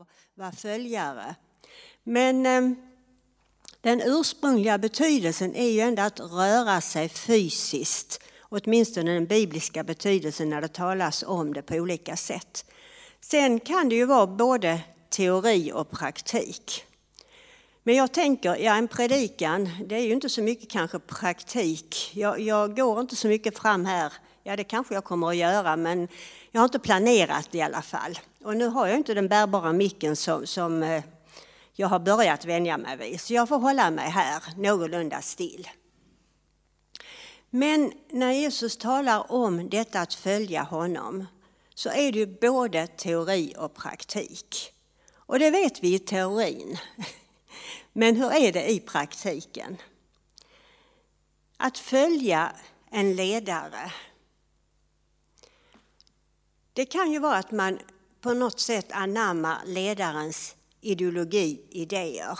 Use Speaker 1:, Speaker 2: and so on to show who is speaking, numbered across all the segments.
Speaker 1: att vara följare. Men eh, den ursprungliga betydelsen är ju ändå att röra sig fysiskt. Åtminstone den bibliska betydelsen när det talas om det på olika sätt. Sen kan det ju vara både teori och praktik. Men jag tänker, ja en predikan, det är ju inte så mycket kanske praktik. Jag, jag, går inte så mycket fram här, ja det kanske jag kommer att göra men jag har inte planerat i alla fall. Och nu har jag inte den bärbara micken som, som eh, jag har börjat vänja mig vid, så jag får hålla mig här någorlunda still. Men när Jesus talar om detta att följa honom så är det ju både teori och praktik. Och det vet vi i teorin. Men hur är det i praktiken? Att följa en ledare. Det kan ju vara att man på något sätt anammar ledarens ideologi, idéer.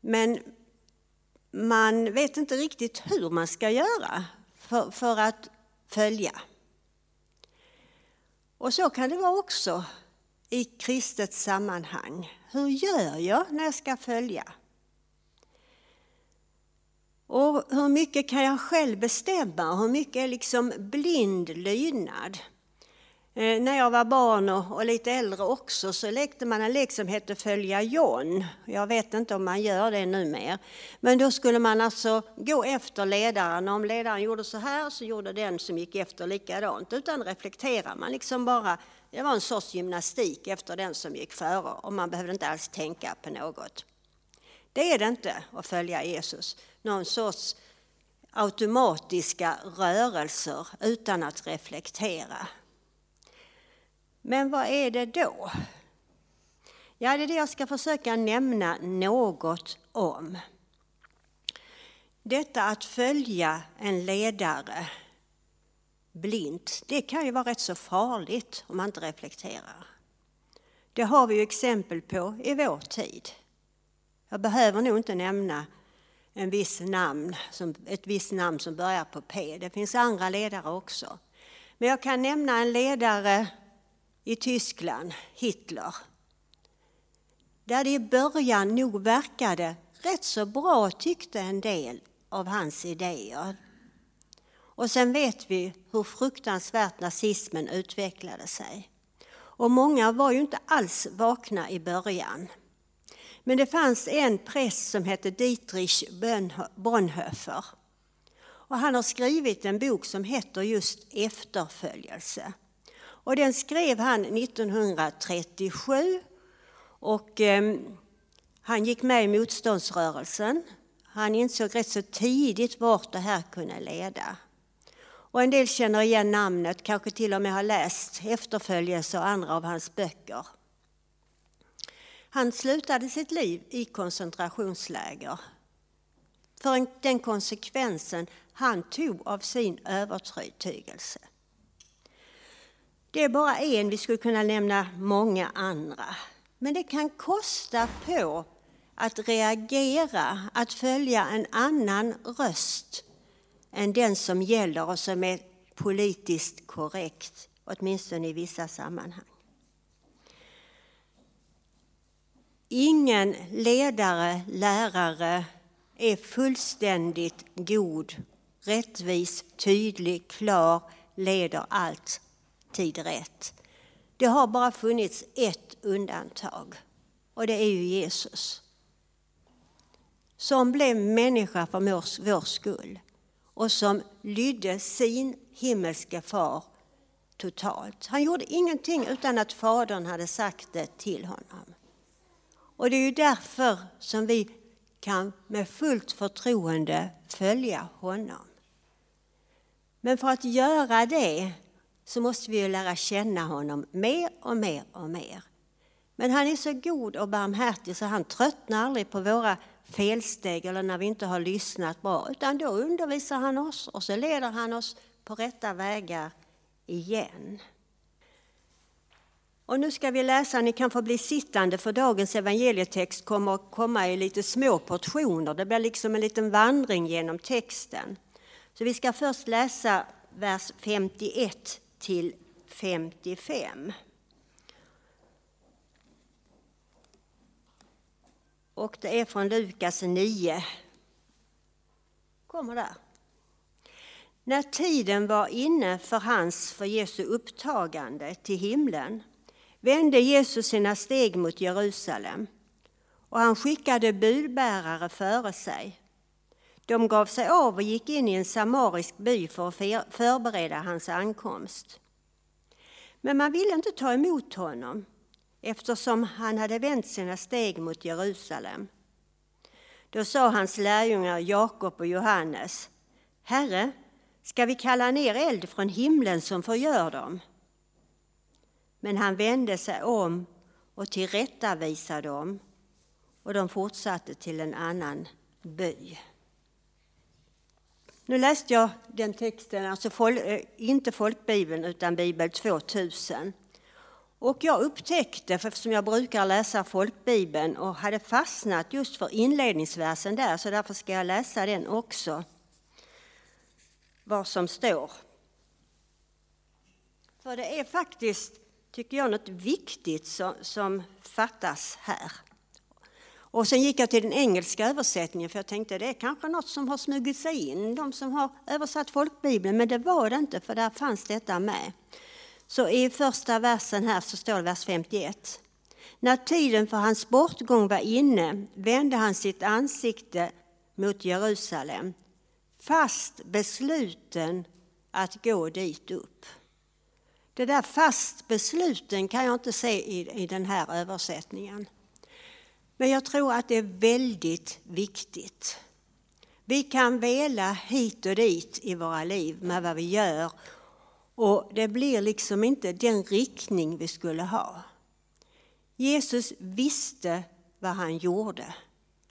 Speaker 1: Men man vet inte riktigt hur man ska göra för, för att följa. Och så kan det vara också i kristet sammanhang. Hur gör jag när jag ska följa? Och hur mycket kan jag själv bestämma? Hur mycket är liksom blind lydnad? Eh, när jag var barn och, och, lite äldre också så lekte man en lek som hette Följa John. Jag vet inte om man gör det nu mer. Men då skulle man alltså gå efter ledaren. Om ledaren gjorde så här så gjorde den som gick efter likadant. Utan reflektera. Man liksom bara, det var en sorts gymnastik efter den som gick före och man behövde inte alls tänka på något. Det är det inte att följa Jesus. Någon sorts automatiska rörelser utan att reflektera. Men vad är det då? Ja, det är det jag ska försöka nämna något om. Detta att följa en ledare blint, det kan ju vara rätt så farligt om man inte reflekterar. Det har vi ju exempel på i vår tid. Jag behöver nog inte nämna en viss namn, ett visst namn som börjar på P. Det finns andra ledare också. Men jag kan nämna en ledare i Tyskland, Hitler. Där det i början nog verkade rätt så bra tyckte en del av hans idéer. Och sen vet vi hur fruktansvärt nazismen utvecklade sig. Och många var ju inte alls vakna i början. Men det fanns en präst som hette Dietrich Bonhoeffer. Och han har skrivit en bok som heter just Efterföljelse. Och den skrev han 1937 och eh, han gick med i motståndsrörelsen. Han insåg rätt så tidigt vart det här kunde leda. Och en del känner igen namnet, kanske till och med har läst efterföljelse och andra av hans böcker. Han slutade sitt liv i koncentrationsläger för den konsekvensen han tog av sin övertygelse. Det är bara en, vi skulle kunna nämna många andra. Men det kan kosta på att reagera, att följa en annan röst än den som gäller och som är politiskt korrekt, åtminstone i vissa sammanhang. Ingen ledare, lärare är fullständigt god, rättvis, tydlig, klar, leder allt alltid rätt. Det har bara funnits ett undantag och det är ju Jesus. Som blev människa för vår skull och som lydde sin himmelske far totalt. Han gjorde ingenting utan att Fadern hade sagt det till honom. Och det är ju därför som vi kan med fullt förtroende följa honom. Men för att göra det så måste vi ju lära känna honom mer och mer och mer. Men han är så god och barmhärtig så han tröttnar aldrig på våra felsteg eller när vi inte har lyssnat bra, utan då undervisar han oss och så leder han oss på rätta vägar igen. Och nu ska vi läsa, ni kan få bli sittande för dagens evangelietext kommer att komma i lite små portioner. Det blir liksom en liten vandring genom texten. Så vi ska först läsa vers 51 till 55. och det är från Lukas 9. Kommer där. När tiden var inne för hans, för Jesu upptagande till himlen vände Jesus sina steg mot Jerusalem och han skickade budbärare före sig. De gav sig av och gick in i en samarisk by för att förbereda hans ankomst. Men man ville inte ta emot honom eftersom han hade vänt sina steg mot Jerusalem. Då sa hans lärjungar Jakob och Johannes, Herre, ska vi kalla ner eld från himlen som förgör dem? Men han vände sig om och tillrättavisade dem och de fortsatte till en annan by. Nu läste jag den texten, alltså folk, eh, inte folkbibeln utan Bibel 2000. Och jag upptäckte, eftersom jag brukar läsa folkbibeln och hade fastnat just för inledningsversen där, så därför ska jag läsa den också. Vad som står. För det är faktiskt, tycker jag, något viktigt som, som fattas här. Och sen gick jag till den engelska översättningen för jag tänkte det är kanske något som har smugit sig in, de som har översatt folkbibeln, men det var det inte för där fanns detta med. Så i första versen här så står det vers 51. När tiden för hans bortgång var inne vände han sitt ansikte mot Jerusalem, fast besluten att gå dit upp. Det där fast besluten kan jag inte se i, i den här översättningen. Men jag tror att det är väldigt viktigt. Vi kan vela hit och dit i våra liv med vad vi gör och det blir liksom inte den riktning vi skulle ha. Jesus visste vad han gjorde.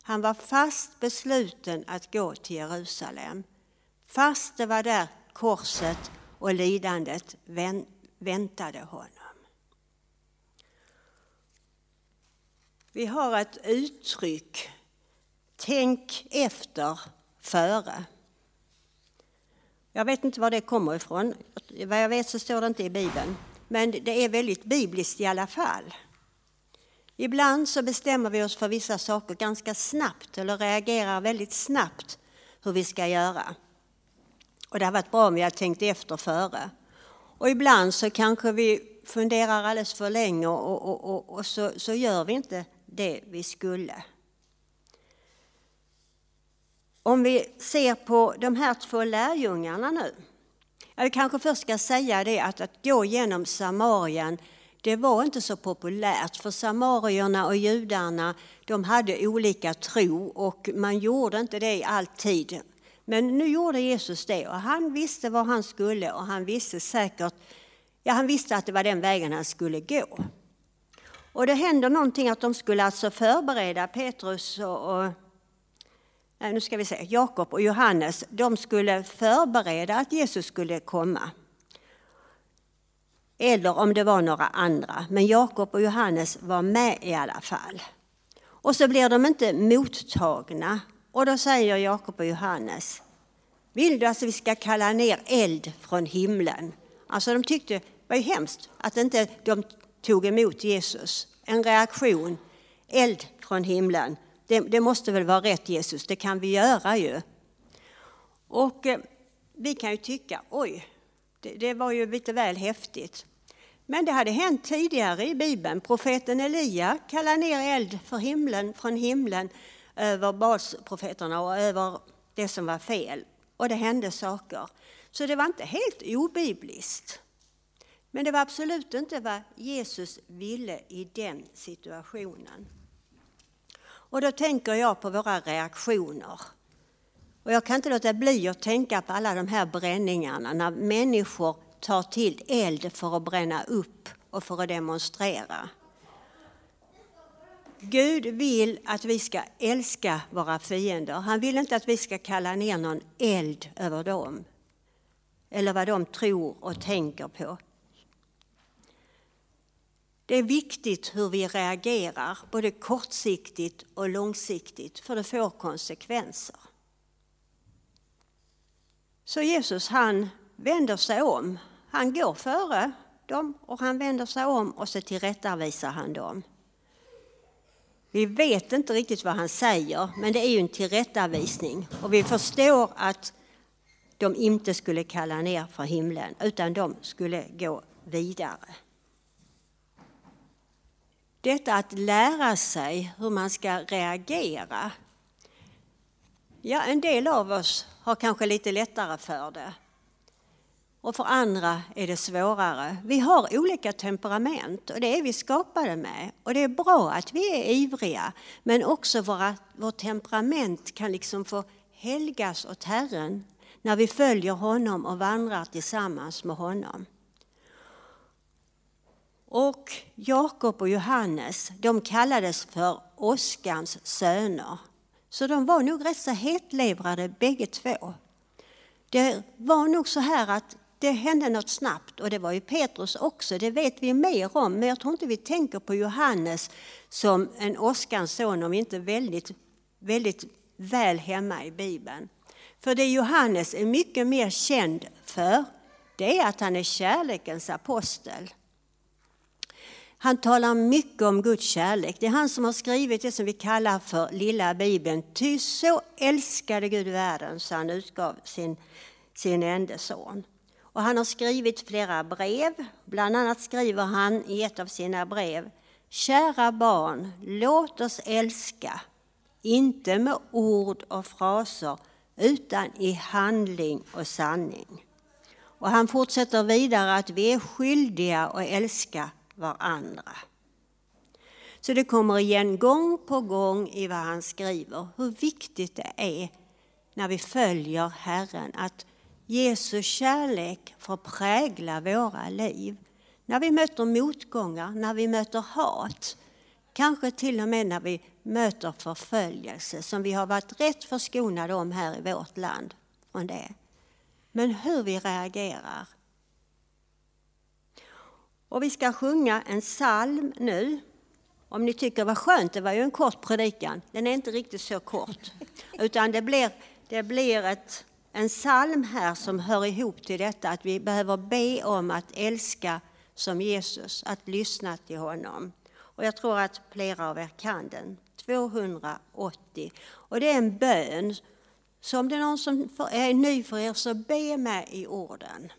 Speaker 1: Han var fast besluten att gå till Jerusalem. Fast det var där korset och lidandet väntade honom. Vi har ett uttryck, tänk efter före. Jag vet inte var det kommer ifrån. Vad jag vet så står det inte i Bibeln. Men det är väldigt bibliskt i alla fall. Ibland så bestämmer vi oss för vissa saker ganska snabbt eller reagerar väldigt snabbt hur vi ska göra. Och det har varit bra om vi har tänkt efter före. Och ibland så kanske vi funderar alldeles för länge och, och, och, och så, så gör vi inte det vi skulle. Om vi ser på de här två lärjungarna nu. Jag kanske först ska säga det att att gå genom Samarien det var inte så populärt för samarierna och judarna de hade olika tro och man gjorde inte det alltid. Men nu gjorde Jesus det och han visste var han skulle och han visste säkert, ja han visste att det var den vägen han skulle gå. Och det händer någonting att de skulle alltså förbereda Petrus och, och nej, nu ska vi se, Jakob och Johannes, de skulle förbereda att Jesus skulle komma. Eller om det var några andra, men Jakob och Johannes var med i alla fall. Och så blir de inte mottagna och då säger Jakob och Johannes, vill du att vi ska kalla ner eld från himlen? Alltså de tyckte det var ju hemskt att inte de tog emot Jesus. En reaktion, eld från himlen. Det, det, måste väl vara rätt Jesus, det kan vi göra ju. Och eh, vi kan ju tycka, oj, det, det var ju lite väl häftigt. Men det hade hänt tidigare i Bibeln. Profeten Elia kallade ner eld för himlen, från himlen över basprofeterna och över det som var fel. Och det hände saker. Så det var inte helt obibliskt. Men det var absolut inte vad Jesus ville i den situationen. Och då tänker jag på våra reaktioner. Och jag kan inte låta bli att tänka på alla de här bränningarna när människor tar till eld för att bränna upp och för att demonstrera. Gud vill att vi ska älska våra fiender. Han vill inte att vi ska kalla ner någon eld över dem eller vad de tror och tänker på. Det är viktigt hur vi reagerar, både kortsiktigt och långsiktigt, för det får konsekvenser. Så Jesus han vänder sig om. Han går före dem och han vänder sig om och så tillrättavisar han dem. Vi vet inte riktigt vad han säger, men det är ju en tillrättavisning. Och vi förstår att de inte skulle kalla ner för himlen, utan de skulle gå vidare. Detta att lära sig hur man ska reagera. Ja, en del av oss har kanske lite lättare för det. Och för andra är det svårare. Vi har olika temperament och det är vi skapade med. Och det är bra att vi är ivriga, men också våra, vårt temperament kan liksom få helgas åt Herren när vi följer honom och vandrar tillsammans med honom. Och Jakob och Johannes, de kallades för åskans söner. Så de var nog rätt så hetlevrade bägge två. Det var nog så här att det hände något snabbt och det var ju Petrus också, det vet vi mer om. Men jag tror inte vi tänker på Johannes som en åskans son om inte väldigt, väldigt väl hemma i Bibeln. För det Johannes är mycket mer känd för, det är att han är kärlekens apostel. Han talar mycket om Guds kärlek. Det är han som har skrivit det som vi kallar för lilla bibeln. Ty så älskade Gud världen så han utgav sin, sin enda son. Och han har skrivit flera brev. Bland annat skriver han i ett av sina brev Kära barn, låt oss älska, inte med ord och fraser utan i handling och sanning. Och han fortsätter vidare att vi är skyldiga att älska varandra. Så det kommer igen gång på gång i vad han skriver hur viktigt det är när vi följer Herren att Jesu kärlek får prägla våra liv. När vi möter motgångar, när vi möter hat, kanske till och med när vi möter förföljelse som vi har varit rätt förskonade om här i vårt land från det. Men hur vi reagerar. Och vi ska sjunga en psalm nu. Om ni tycker vad skönt, det var ju en kort predikan. Den är inte riktigt så kort. Utan det blir, det blir ett, en psalm här som hör ihop till detta att vi behöver be om att älska som Jesus, att lyssna till honom. Och jag tror att flera av er kan den. 280. Och det är en bön. Så om det är någon som är ny för er så be med i orden.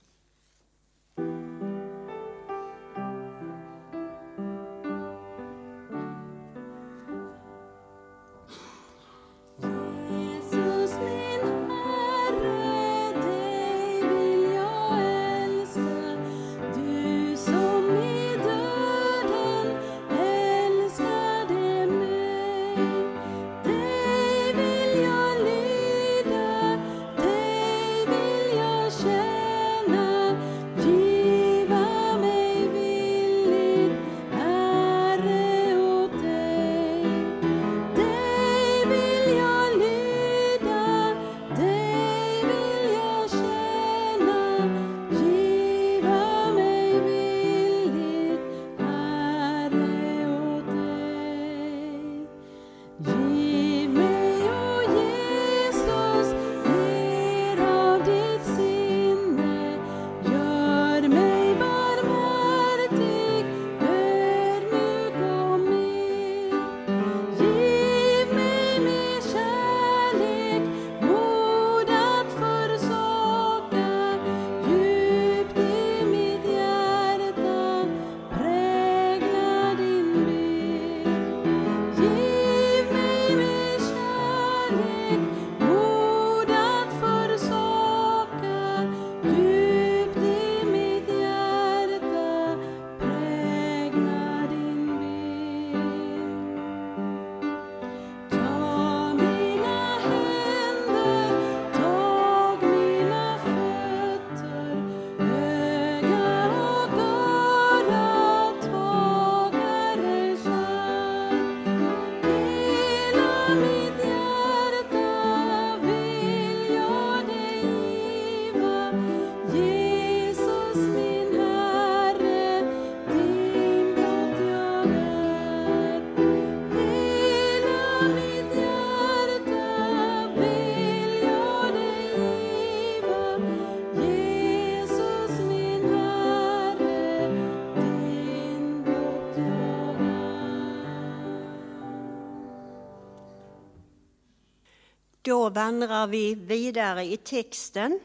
Speaker 1: Då vandrar vi vidare i texten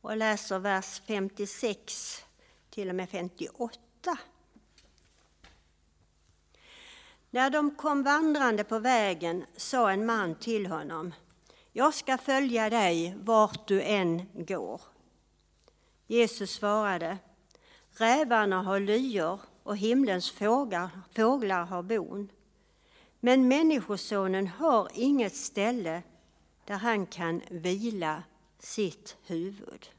Speaker 1: och läser vers 56 till och med 58. När de kom vandrande på vägen sa en man till honom Jag ska följa dig vart du än går. Jesus svarade Rävarna har lyor och himlens fåglar, fåglar har bon. Men Människosonen har inget ställe där han kan vila sitt huvud.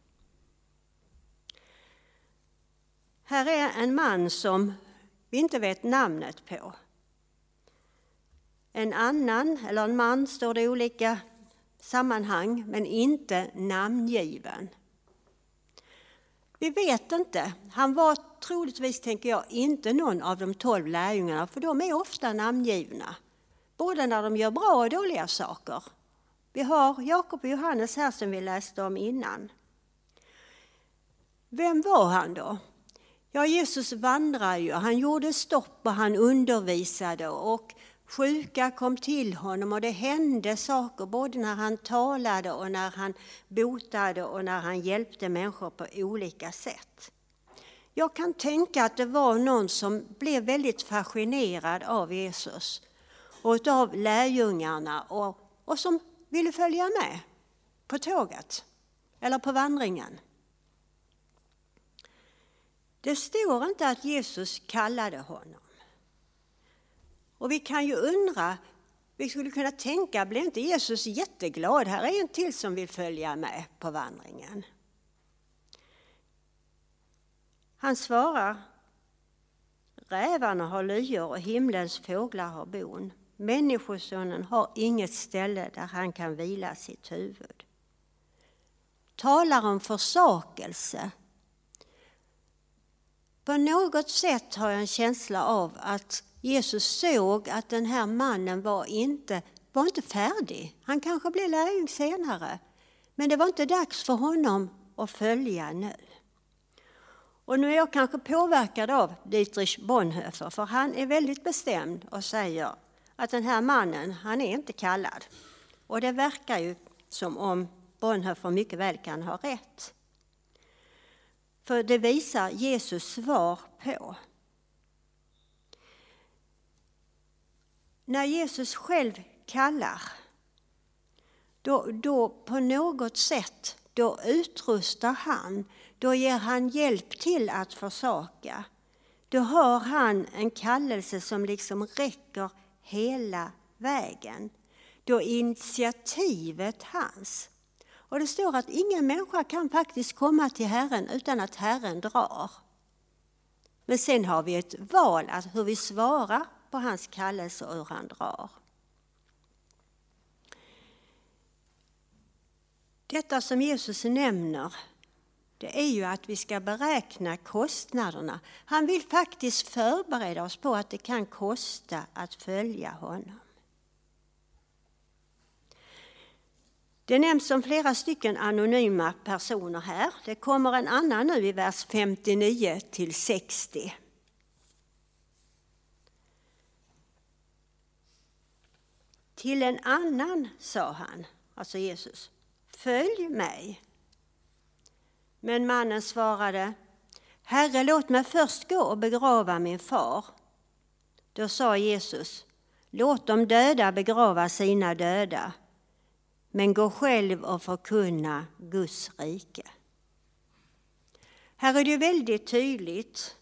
Speaker 1: Här är en man som vi inte vet namnet på. En annan, eller en man, står det i olika sammanhang, men inte namngiven. Vi vet inte. Han var troligtvis, tänker jag, inte någon av de tolv lärjungarna, för de är ofta namngivna. Både när de gör bra och dåliga saker. Vi har Jakob och Johannes här som vi läste om innan. Vem var han då? Ja, Jesus vandrade ju, han gjorde stopp och han undervisade och sjuka kom till honom och det hände saker både när han talade och när han botade och när han hjälpte människor på olika sätt. Jag kan tänka att det var någon som blev väldigt fascinerad av Jesus och av lärjungarna och, och som vill du följa med på tåget eller på vandringen. Det står inte att Jesus kallade honom. Och vi kan ju undra, vi skulle kunna tänka, blir inte Jesus jätteglad? Här är en till som vill följa med på vandringen. Han svarar, rävarna har lyor och himlens fåglar har bon. Människosonen har inget ställe där han kan vila sitt huvud. Talar om försakelse. På något sätt har jag en känsla av att Jesus såg att den här mannen var inte, var inte färdig. Han kanske blev lärjung senare. Men det var inte dags för honom att följa nu. Och nu är jag kanske påverkad av Dietrich Bonhoeffer, för han är väldigt bestämd och säger att den här mannen, han är inte kallad. Och det verkar ju som om Bonhoeffer mycket väl kan ha rätt. För det visar Jesus svar på. När Jesus själv kallar, då, då på något sätt då utrustar han, då ger han hjälp till att försaka. Då har han en kallelse som liksom räcker hela vägen. Då initiativet hans. Och det står att ingen människa kan faktiskt komma till Herren utan att Herren drar. Men sen har vi ett val, att hur vi svarar på hans kallelse och hur han drar. Detta som Jesus nämner, det är ju att vi ska beräkna kostnaderna. Han vill faktiskt förbereda oss på att det kan kosta att följa honom. Det nämns om flera stycken anonyma personer här. Det kommer en annan nu i vers 59 till 60. Till en annan sa han, alltså Jesus, följ mig. Men mannen svarade, Herre, låt mig först gå och begrava min far. Då sa Jesus, låt de döda begrava sina döda, men gå själv och förkunna Guds rike. Här är det väldigt tydligt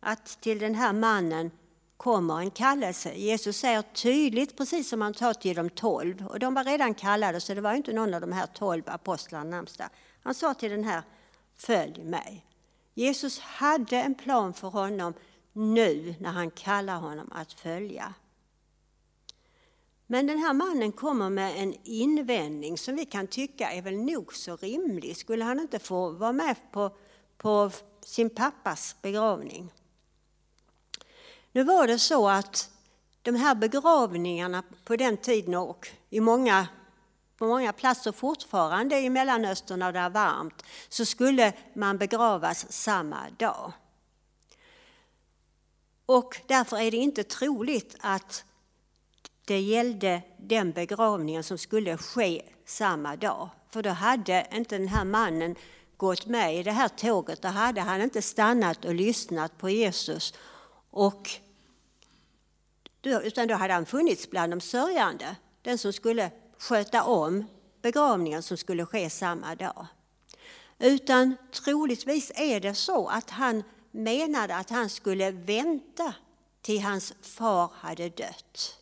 Speaker 1: att till den här mannen kommer en kallelse. Jesus säger tydligt, precis som han sa till de tolv, och de var redan kallade så det var inte någon av de här tolv apostlarna närmsta. Han sa till den här, följ mig. Jesus hade en plan för honom nu när han kallar honom att följa. Men den här mannen kommer med en invändning som vi kan tycka är väl nog så rimlig. Skulle han inte få vara med på, på sin pappas begravning? Nu var det så att de här begravningarna på den tiden och i många, på många platser fortfarande i Mellanöstern när det är varmt så skulle man begravas samma dag. Och därför är det inte troligt att det gällde den begravningen som skulle ske samma dag. För då hade inte den här mannen gått med i det här tåget, då hade han inte stannat och lyssnat på Jesus. Och, utan då hade han funnits bland de sörjande, den som skulle sköta om begravningen som skulle ske samma dag. Utan troligtvis är det så att han menade att han skulle vänta till hans far hade dött.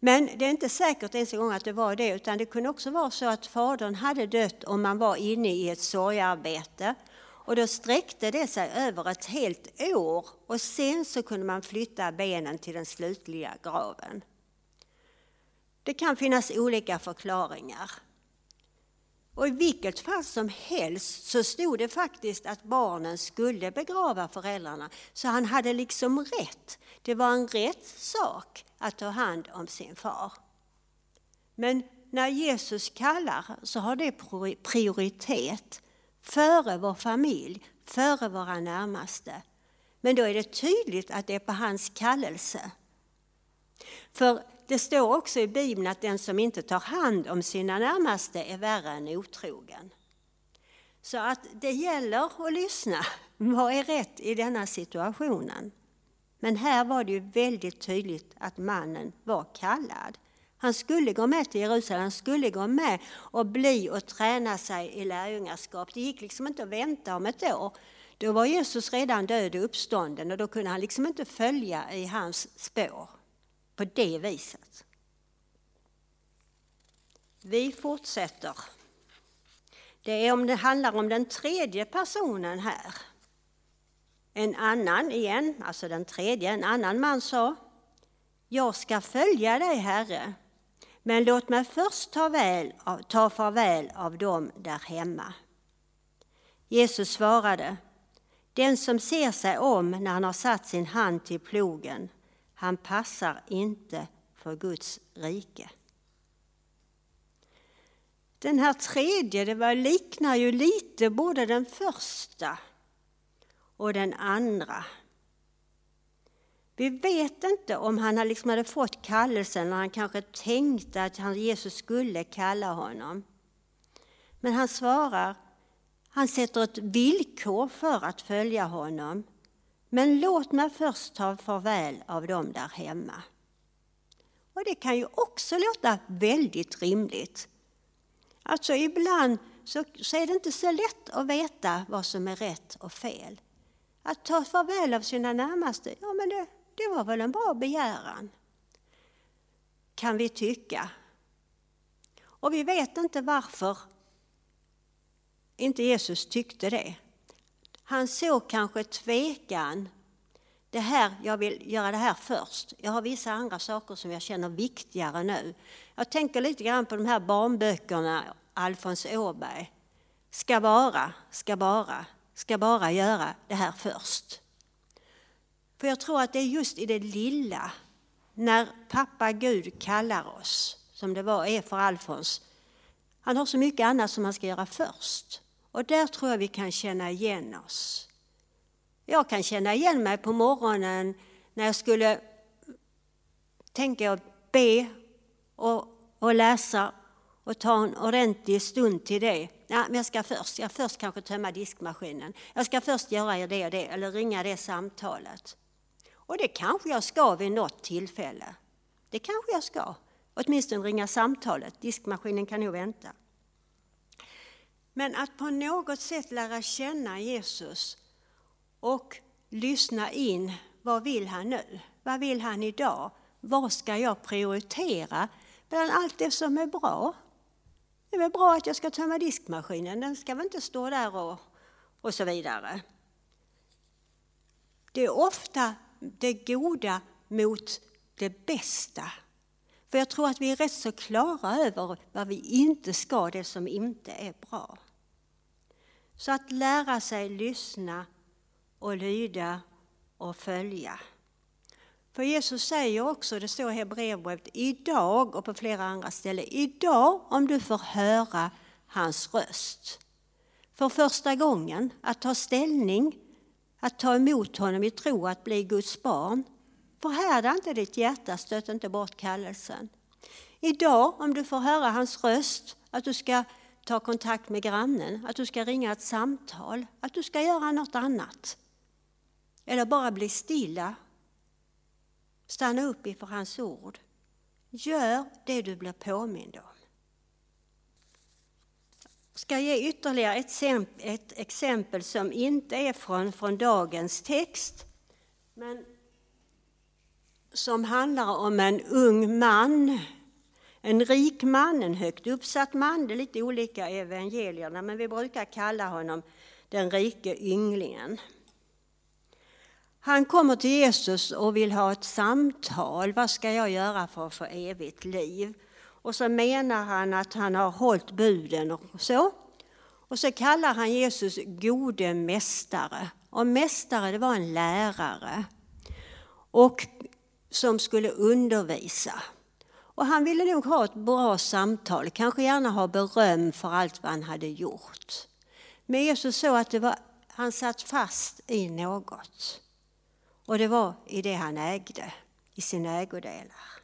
Speaker 1: Men det är inte säkert ens en gång att det var det, utan det kunde också vara så att fadern hade dött om man var inne i ett sorgarbete. Och då sträckte det sig över ett helt år och sen så kunde man flytta benen till den slutliga graven. Det kan finnas olika förklaringar. Och i vilket fall som helst så stod det faktiskt att barnen skulle begrava föräldrarna. Så han hade liksom rätt. Det var en rätt sak att ta hand om sin far. Men när Jesus kallar så har det prioritet före vår familj, före våra närmaste. Men då är det tydligt att det är på hans kallelse. För det står också i Bibeln att den som inte tar hand om sina närmaste är värre än otrogen. Så att det gäller att lyssna. Vad är rätt i denna situationen? Men här var det ju väldigt tydligt att mannen var kallad. Han skulle gå med till Jerusalem, han skulle gå med och bli och träna sig i lärjungaskap. Det gick liksom inte att vänta om ett år. Då var Jesus redan död och uppstånden och då kunde han liksom inte följa i hans spår på det viset. Vi fortsätter. Det är om det handlar om den tredje personen här. En annan igen, alltså den tredje, en annan man sa Jag ska följa dig, Herre, men låt mig först ta, väl, ta farväl av dem där hemma. Jesus svarade Den som ser sig om när han har satt sin hand till plogen han passar inte för Guds rike. Den här tredje, det var, liknar ju lite både den första och den andra. Vi vet inte om han liksom hade fått kallelsen eller han kanske tänkte att Jesus skulle kalla honom. Men han svarar, han sätter ett villkor för att följa honom. Men låt mig först ta farväl av dem där hemma. Och det kan ju också låta väldigt rimligt. Alltså ibland så, så är det inte så lätt att veta vad som är rätt och fel. Att ta farväl av sina närmaste, ja men det, det var väl en bra begäran. Kan vi tycka. Och vi vet inte varför inte Jesus tyckte det. Han såg kanske tvekan. Det här, jag vill göra det här först. Jag har vissa andra saker som jag känner viktigare nu. Jag tänker lite grann på de här barnböckerna, Alfons Åberg. Ska bara, ska bara, ska bara göra det här först. För jag tror att det är just i det lilla, när pappa Gud kallar oss, som det var är för Alfons. Han har så mycket annat som han ska göra först. Och där tror jag vi kan känna igen oss. Jag kan känna igen mig på morgonen när jag skulle tänka be och, och läsa och ta en ordentlig stund till det. Ja, men jag ska först, jag först kanske tömma diskmaskinen. Jag ska först göra det och det, eller ringa det samtalet. Och det kanske jag ska vid något tillfälle. Det kanske jag ska. Åtminstone ringa samtalet. Diskmaskinen kan nog vänta. Men att på något sätt lära känna Jesus och lyssna in, vad vill han nu? Vad vill han idag? Vad ska jag prioritera bland allt det som är bra? Det är väl bra att jag ska tömma diskmaskinen, den ska väl inte stå där och, och så vidare. Det är ofta det goda mot det bästa. För jag tror att vi är rätt så klara över vad vi inte ska, det som inte är bra. Så att lära sig lyssna och lyda och följa. För Jesus säger också, det står i Hebreerbrevet, idag och på flera andra ställen, idag om du får höra hans röst. För första gången, att ta ställning, att ta emot honom i tro, att bli Guds barn. Förhärda inte ditt hjärta, stöt inte bort kallelsen. Idag, om du får höra hans röst, att du ska ta kontakt med grannen, att du ska ringa ett samtal, att du ska göra något annat. Eller bara bli stilla. Stanna upp inför hans ord. Gör det du blir påmind om. Jag ska ge ytterligare ett, exempel som inte är från, från dagens text, men som handlar om en ung man en rik man, en högt uppsatt man, det är lite olika i evangelierna, men vi brukar kalla honom den rike ynglingen. Han kommer till Jesus och vill ha ett samtal. Vad ska jag göra för att få evigt liv? Och så menar han att han har hållit buden och så. Och så kallar han Jesus gode mästare. Och mästare, det var en lärare. Och som skulle undervisa. Och han ville nog ha ett bra samtal, kanske gärna ha beröm för allt vad han hade gjort. Men Jesus såg att det var, han satt fast i något. Och det var i det han ägde, i sina ägodelar.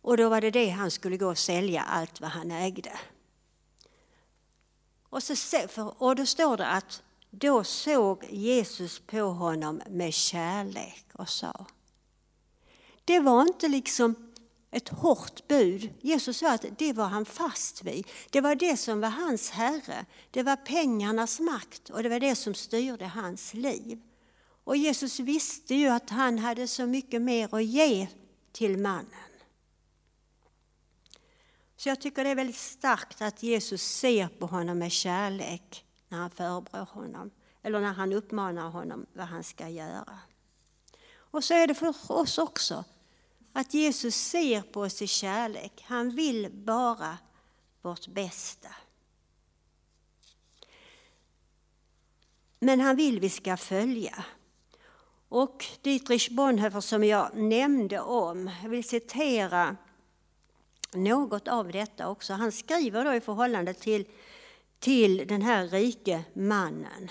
Speaker 1: Och då var det det han skulle gå och sälja allt vad han ägde. Och, så, och då står det att då såg Jesus på honom med kärlek och sa det var inte liksom ett hårt bud. Jesus sa att det var han fast vid. Det var det som var hans herre. Det var pengarnas makt och det var det som styrde hans liv. Och Jesus visste ju att han hade så mycket mer att ge till mannen. Så jag tycker det är väldigt starkt att Jesus ser på honom med kärlek när han förebrår honom, eller när han uppmanar honom vad han ska göra. Och så är det för oss också att Jesus ser på oss i kärlek. Han vill bara vårt bästa. Men han vill vi ska följa. Och Dietrich Bonhoeffer som jag nämnde om, jag vill citera något av detta också. Han skriver då i förhållande till, till den här rike mannen.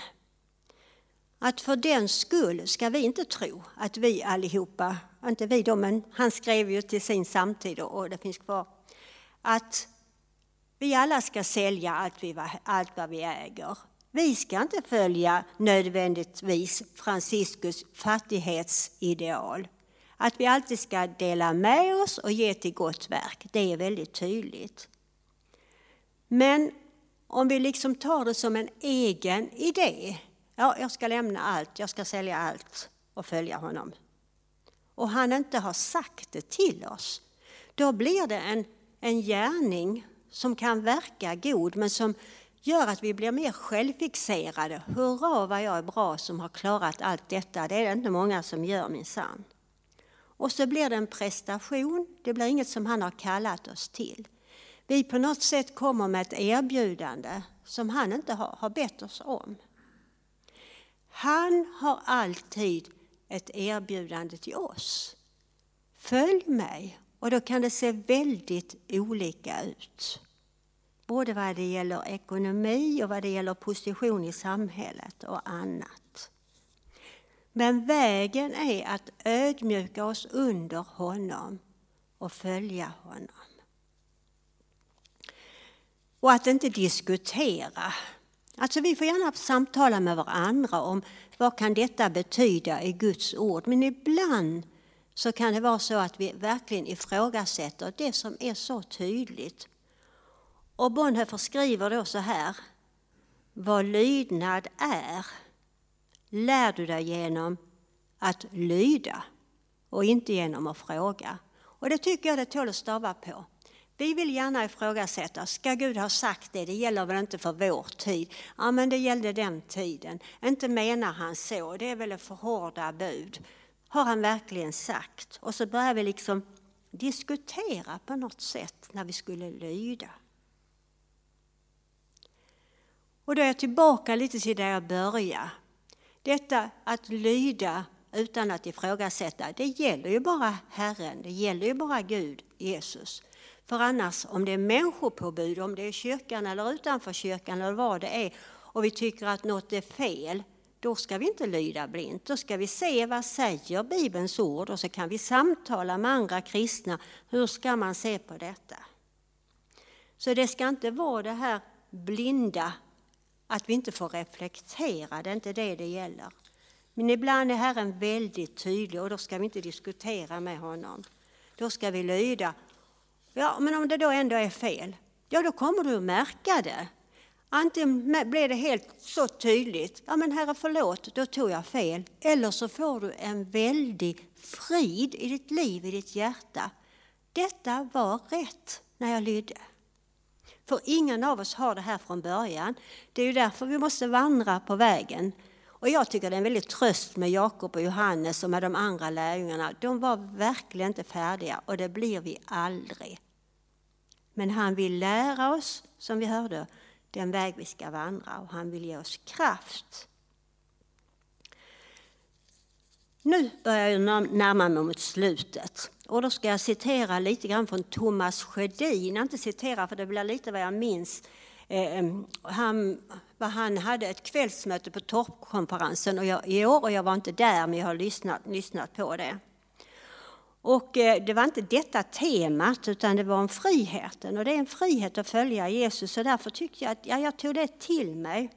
Speaker 1: Att för den skull ska vi inte tro att vi allihopa inte vi då, men han skrev ju till sin samtid och det finns kvar, att vi alla ska sälja allt, vi, allt vad vi äger. Vi ska inte följa nödvändigtvis Franciscus fattighetsideal. Att vi alltid ska dela med oss och ge till gott verk, det är väldigt tydligt. Men om vi liksom tar det som en egen idé, ja, jag ska lämna allt, jag ska sälja allt och följa honom och han inte har sagt det till oss, då blir det en, en gärning som kan verka god men som gör att vi blir mer självfixerade. Hurra vad jag är bra som har klarat allt detta, det är det inte många som gör minsann. Och så blir det en prestation, det blir inget som han har kallat oss till. Vi på något sätt kommer med ett erbjudande som han inte har, har bett oss om. Han har alltid ett erbjudande till oss. Följ mig och då kan det se väldigt olika ut. Både vad det gäller ekonomi och vad det gäller position i samhället och annat. Men vägen är att ödmjuka oss under honom och följa honom. Och att inte diskutera. Alltså vi får gärna samtala med varandra om vad kan detta betyda i Guds ord? Men ibland så kan det vara så att vi verkligen ifrågasätter det som är så tydligt. Och Bonhoeffer skriver då så här. Vad lydnad är lär du dig genom att lyda och inte genom att fråga. Och det tycker jag det tål att stava på. Vi vill gärna ifrågasätta, ska Gud ha sagt det? Det gäller väl inte för vår tid? Ja, men det gällde den tiden. Inte menar han så, det är väl för hårda bud. Har han verkligen sagt? Och så börjar vi liksom diskutera på något sätt när vi skulle lyda. Och då är jag tillbaka lite till där jag började. Detta att lyda utan att ifrågasätta, det gäller ju bara Herren, det gäller ju bara Gud, Jesus. För annars, om det är människopåbud, om det är kyrkan eller utanför kyrkan eller vad det är, och vi tycker att något är fel, då ska vi inte lyda blint. Då ska vi se vad säger Bibelns ord och så kan vi samtala med andra kristna. Hur ska man se på detta? Så det ska inte vara det här blinda, att vi inte får reflektera, det är inte det det gäller. Men ibland är Herren väldigt tydlig och då ska vi inte diskutera med honom. Då ska vi lyda. Ja, men om det då ändå är fel, ja då kommer du att märka det. Antingen blir det helt så tydligt, ja men Herre förlåt, då tog jag fel. Eller så får du en väldig frid i ditt liv, i ditt hjärta. Detta var rätt när jag lydde. För ingen av oss har det här från början. Det är ju därför vi måste vandra på vägen. Och jag tycker det är en väldig tröst med Jakob och Johannes och med de andra lärjungarna. De var verkligen inte färdiga och det blir vi aldrig. Men han vill lära oss, som vi hörde, den väg vi ska vandra och han vill ge oss kraft. Nu börjar jag närma mig mot slutet. Och då ska jag citera lite grann från Thomas Sjödin. Inte citera för det blir lite vad jag minns. Eh, han, han hade ett kvällsmöte på toppkonferensen och jag, i år och jag var inte där men jag har lyssnat, lyssnat på det. Och eh, det var inte detta temat utan det var om friheten och det är en frihet att följa Jesus så därför tyckte jag att ja, jag tog det till mig.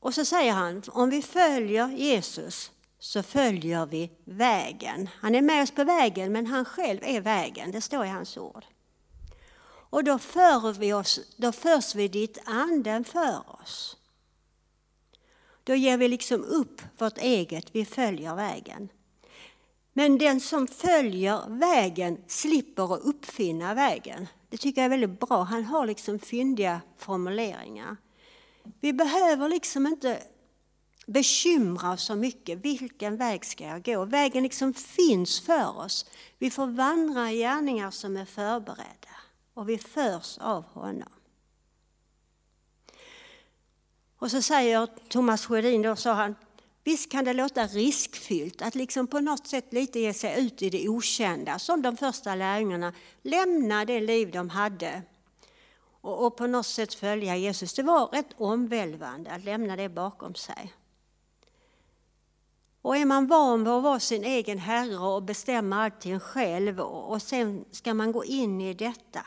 Speaker 1: Och så säger han, om vi följer Jesus så följer vi vägen. Han är med oss på vägen men han själv är vägen, det står i hans ord. Och då, för vi oss, då förs vi dit anden för oss. Då ger vi liksom upp vårt eget, vi följer vägen. Men den som följer vägen slipper att uppfinna vägen. Det tycker jag är väldigt bra. Han har liksom fyndiga formuleringar. Vi behöver liksom inte bekymra oss så mycket. Vilken väg ska jag gå? Vägen liksom finns för oss. Vi får vandra i gärningar som är förberedda och vi förs av honom. Och så säger Thomas Sjödin, då sa han, Visst kan det låta riskfyllt att liksom på något sätt lite ge sig ut i det okända, som de första lärjungarna, lämna det liv de hade och, och på något sätt följa Jesus. Det var rätt omvälvande att lämna det bakom sig. Och är man van vid att vara sin egen herre och bestämma allting själv och sen ska man gå in i detta.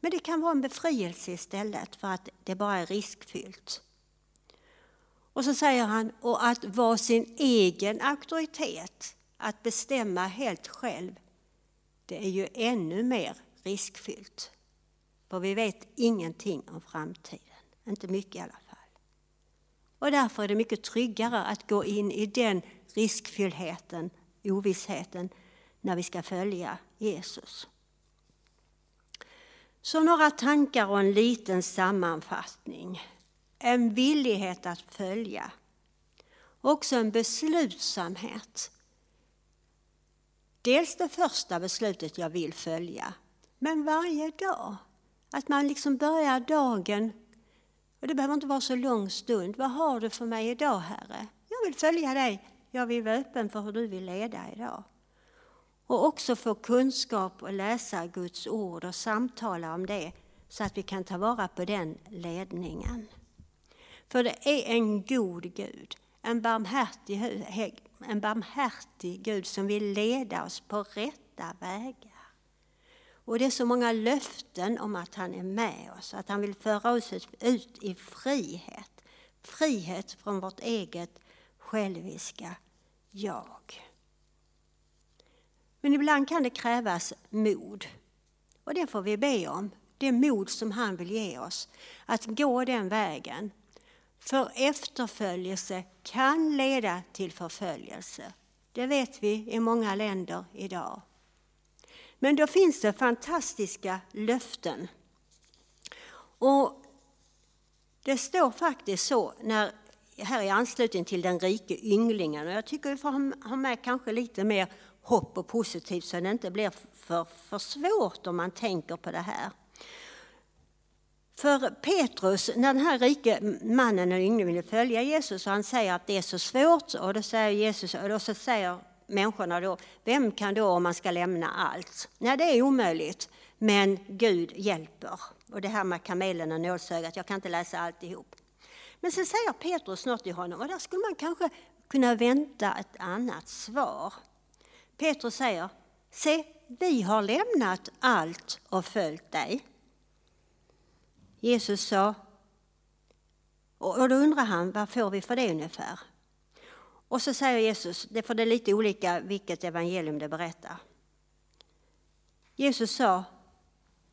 Speaker 1: Men det kan vara en befrielse istället för att det bara är riskfyllt. Och så säger han, och att vara sin egen auktoritet, att bestämma helt själv, det är ju ännu mer riskfyllt. För vi vet ingenting om framtiden, inte mycket i alla fall. Och därför är det mycket tryggare att gå in i den riskfyllheten, ovissheten, när vi ska följa Jesus. Så några tankar och en liten sammanfattning en villighet att följa. Också en beslutsamhet. Dels det första beslutet jag vill följa, men varje dag. Att man liksom börjar dagen, och det behöver inte vara så lång stund. Vad har du för mig idag, Herre? Jag vill följa dig. Jag vill vara öppen för hur du vill leda idag. Och också få kunskap och läsa Guds ord och samtala om det så att vi kan ta vara på den ledningen. För det är en god Gud, en barmhärtig, en barmhärtig Gud som vill leda oss på rätta vägar. Och det är så många löften om att han är med oss, att han vill föra oss ut i frihet. Frihet från vårt eget själviska jag. Men ibland kan det krävas mod. Och det får vi be om. Det mod som han vill ge oss. Att gå den vägen. För efterföljelse kan leda till förföljelse. Det vet vi i många länder idag. Men då finns det fantastiska löften. Och det står faktiskt så när, här i anslutning till den rike ynglingen. Och jag tycker vi får ha med kanske lite mer hopp och positivt så det inte blir för, för svårt om man tänker på det här. För Petrus, när den här rike mannen och ynglingen ville följa Jesus och han säger att det är så svårt och då säger Jesus, och då så säger människorna då, vem kan då om man ska lämna allt? Nej, det är omöjligt, men Gud hjälper. Och det här med kamelen och nålsögat, jag kan inte läsa alltihop. Men sen säger Petrus något till honom och där skulle man kanske kunna vänta ett annat svar. Petrus säger, se, vi har lämnat allt och följt dig. Jesus sa, och då undrar han, vad får vi för det ungefär? Och så säger Jesus, det får det lite olika vilket evangelium det berättar. Jesus sa,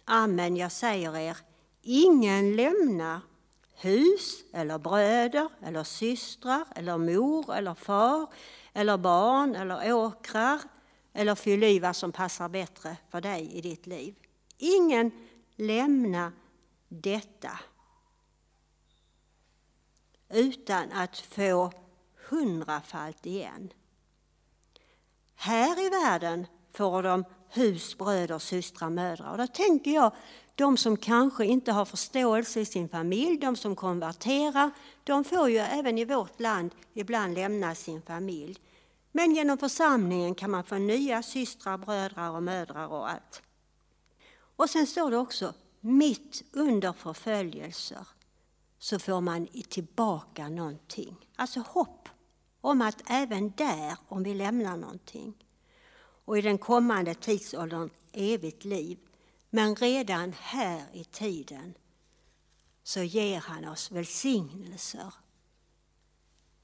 Speaker 1: Amen, jag säger er, ingen lämnar hus eller bröder eller systrar eller mor eller far eller barn eller åkrar eller fyll i vad som passar bättre för dig i ditt liv. Ingen lämnar detta utan att få hundrafalt igen. Här i världen får de hus, bröder, systrar, mödrar. Och då tänker jag de som kanske inte har förståelse i sin familj, de som konverterar, de får ju även i vårt land ibland lämna sin familj. Men genom församlingen kan man få nya systrar, bröder och mödrar och allt. Och sen står det också, mitt under förföljelser så får man tillbaka någonting. Alltså hopp om att även där, om vi lämnar någonting, och i den kommande tidsåldern evigt liv, men redan här i tiden så ger han oss välsignelser.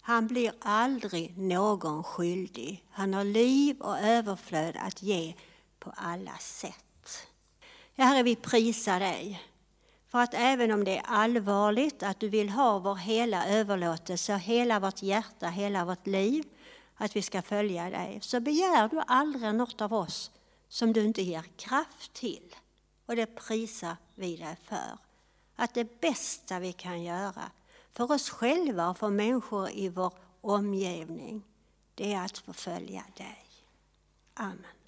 Speaker 1: Han blir aldrig någon skyldig. Han har liv och överflöd att ge på alla sätt. Herre, vi prisar dig för att även om det är allvarligt att du vill ha vår hela överlåtelse, hela vårt hjärta, hela vårt liv, att vi ska följa dig, så begär du aldrig något av oss som du inte ger kraft till. Och det prisar vi dig för. Att det bästa vi kan göra för oss själva och för människor i vår omgivning, det är att förfölja dig. Amen.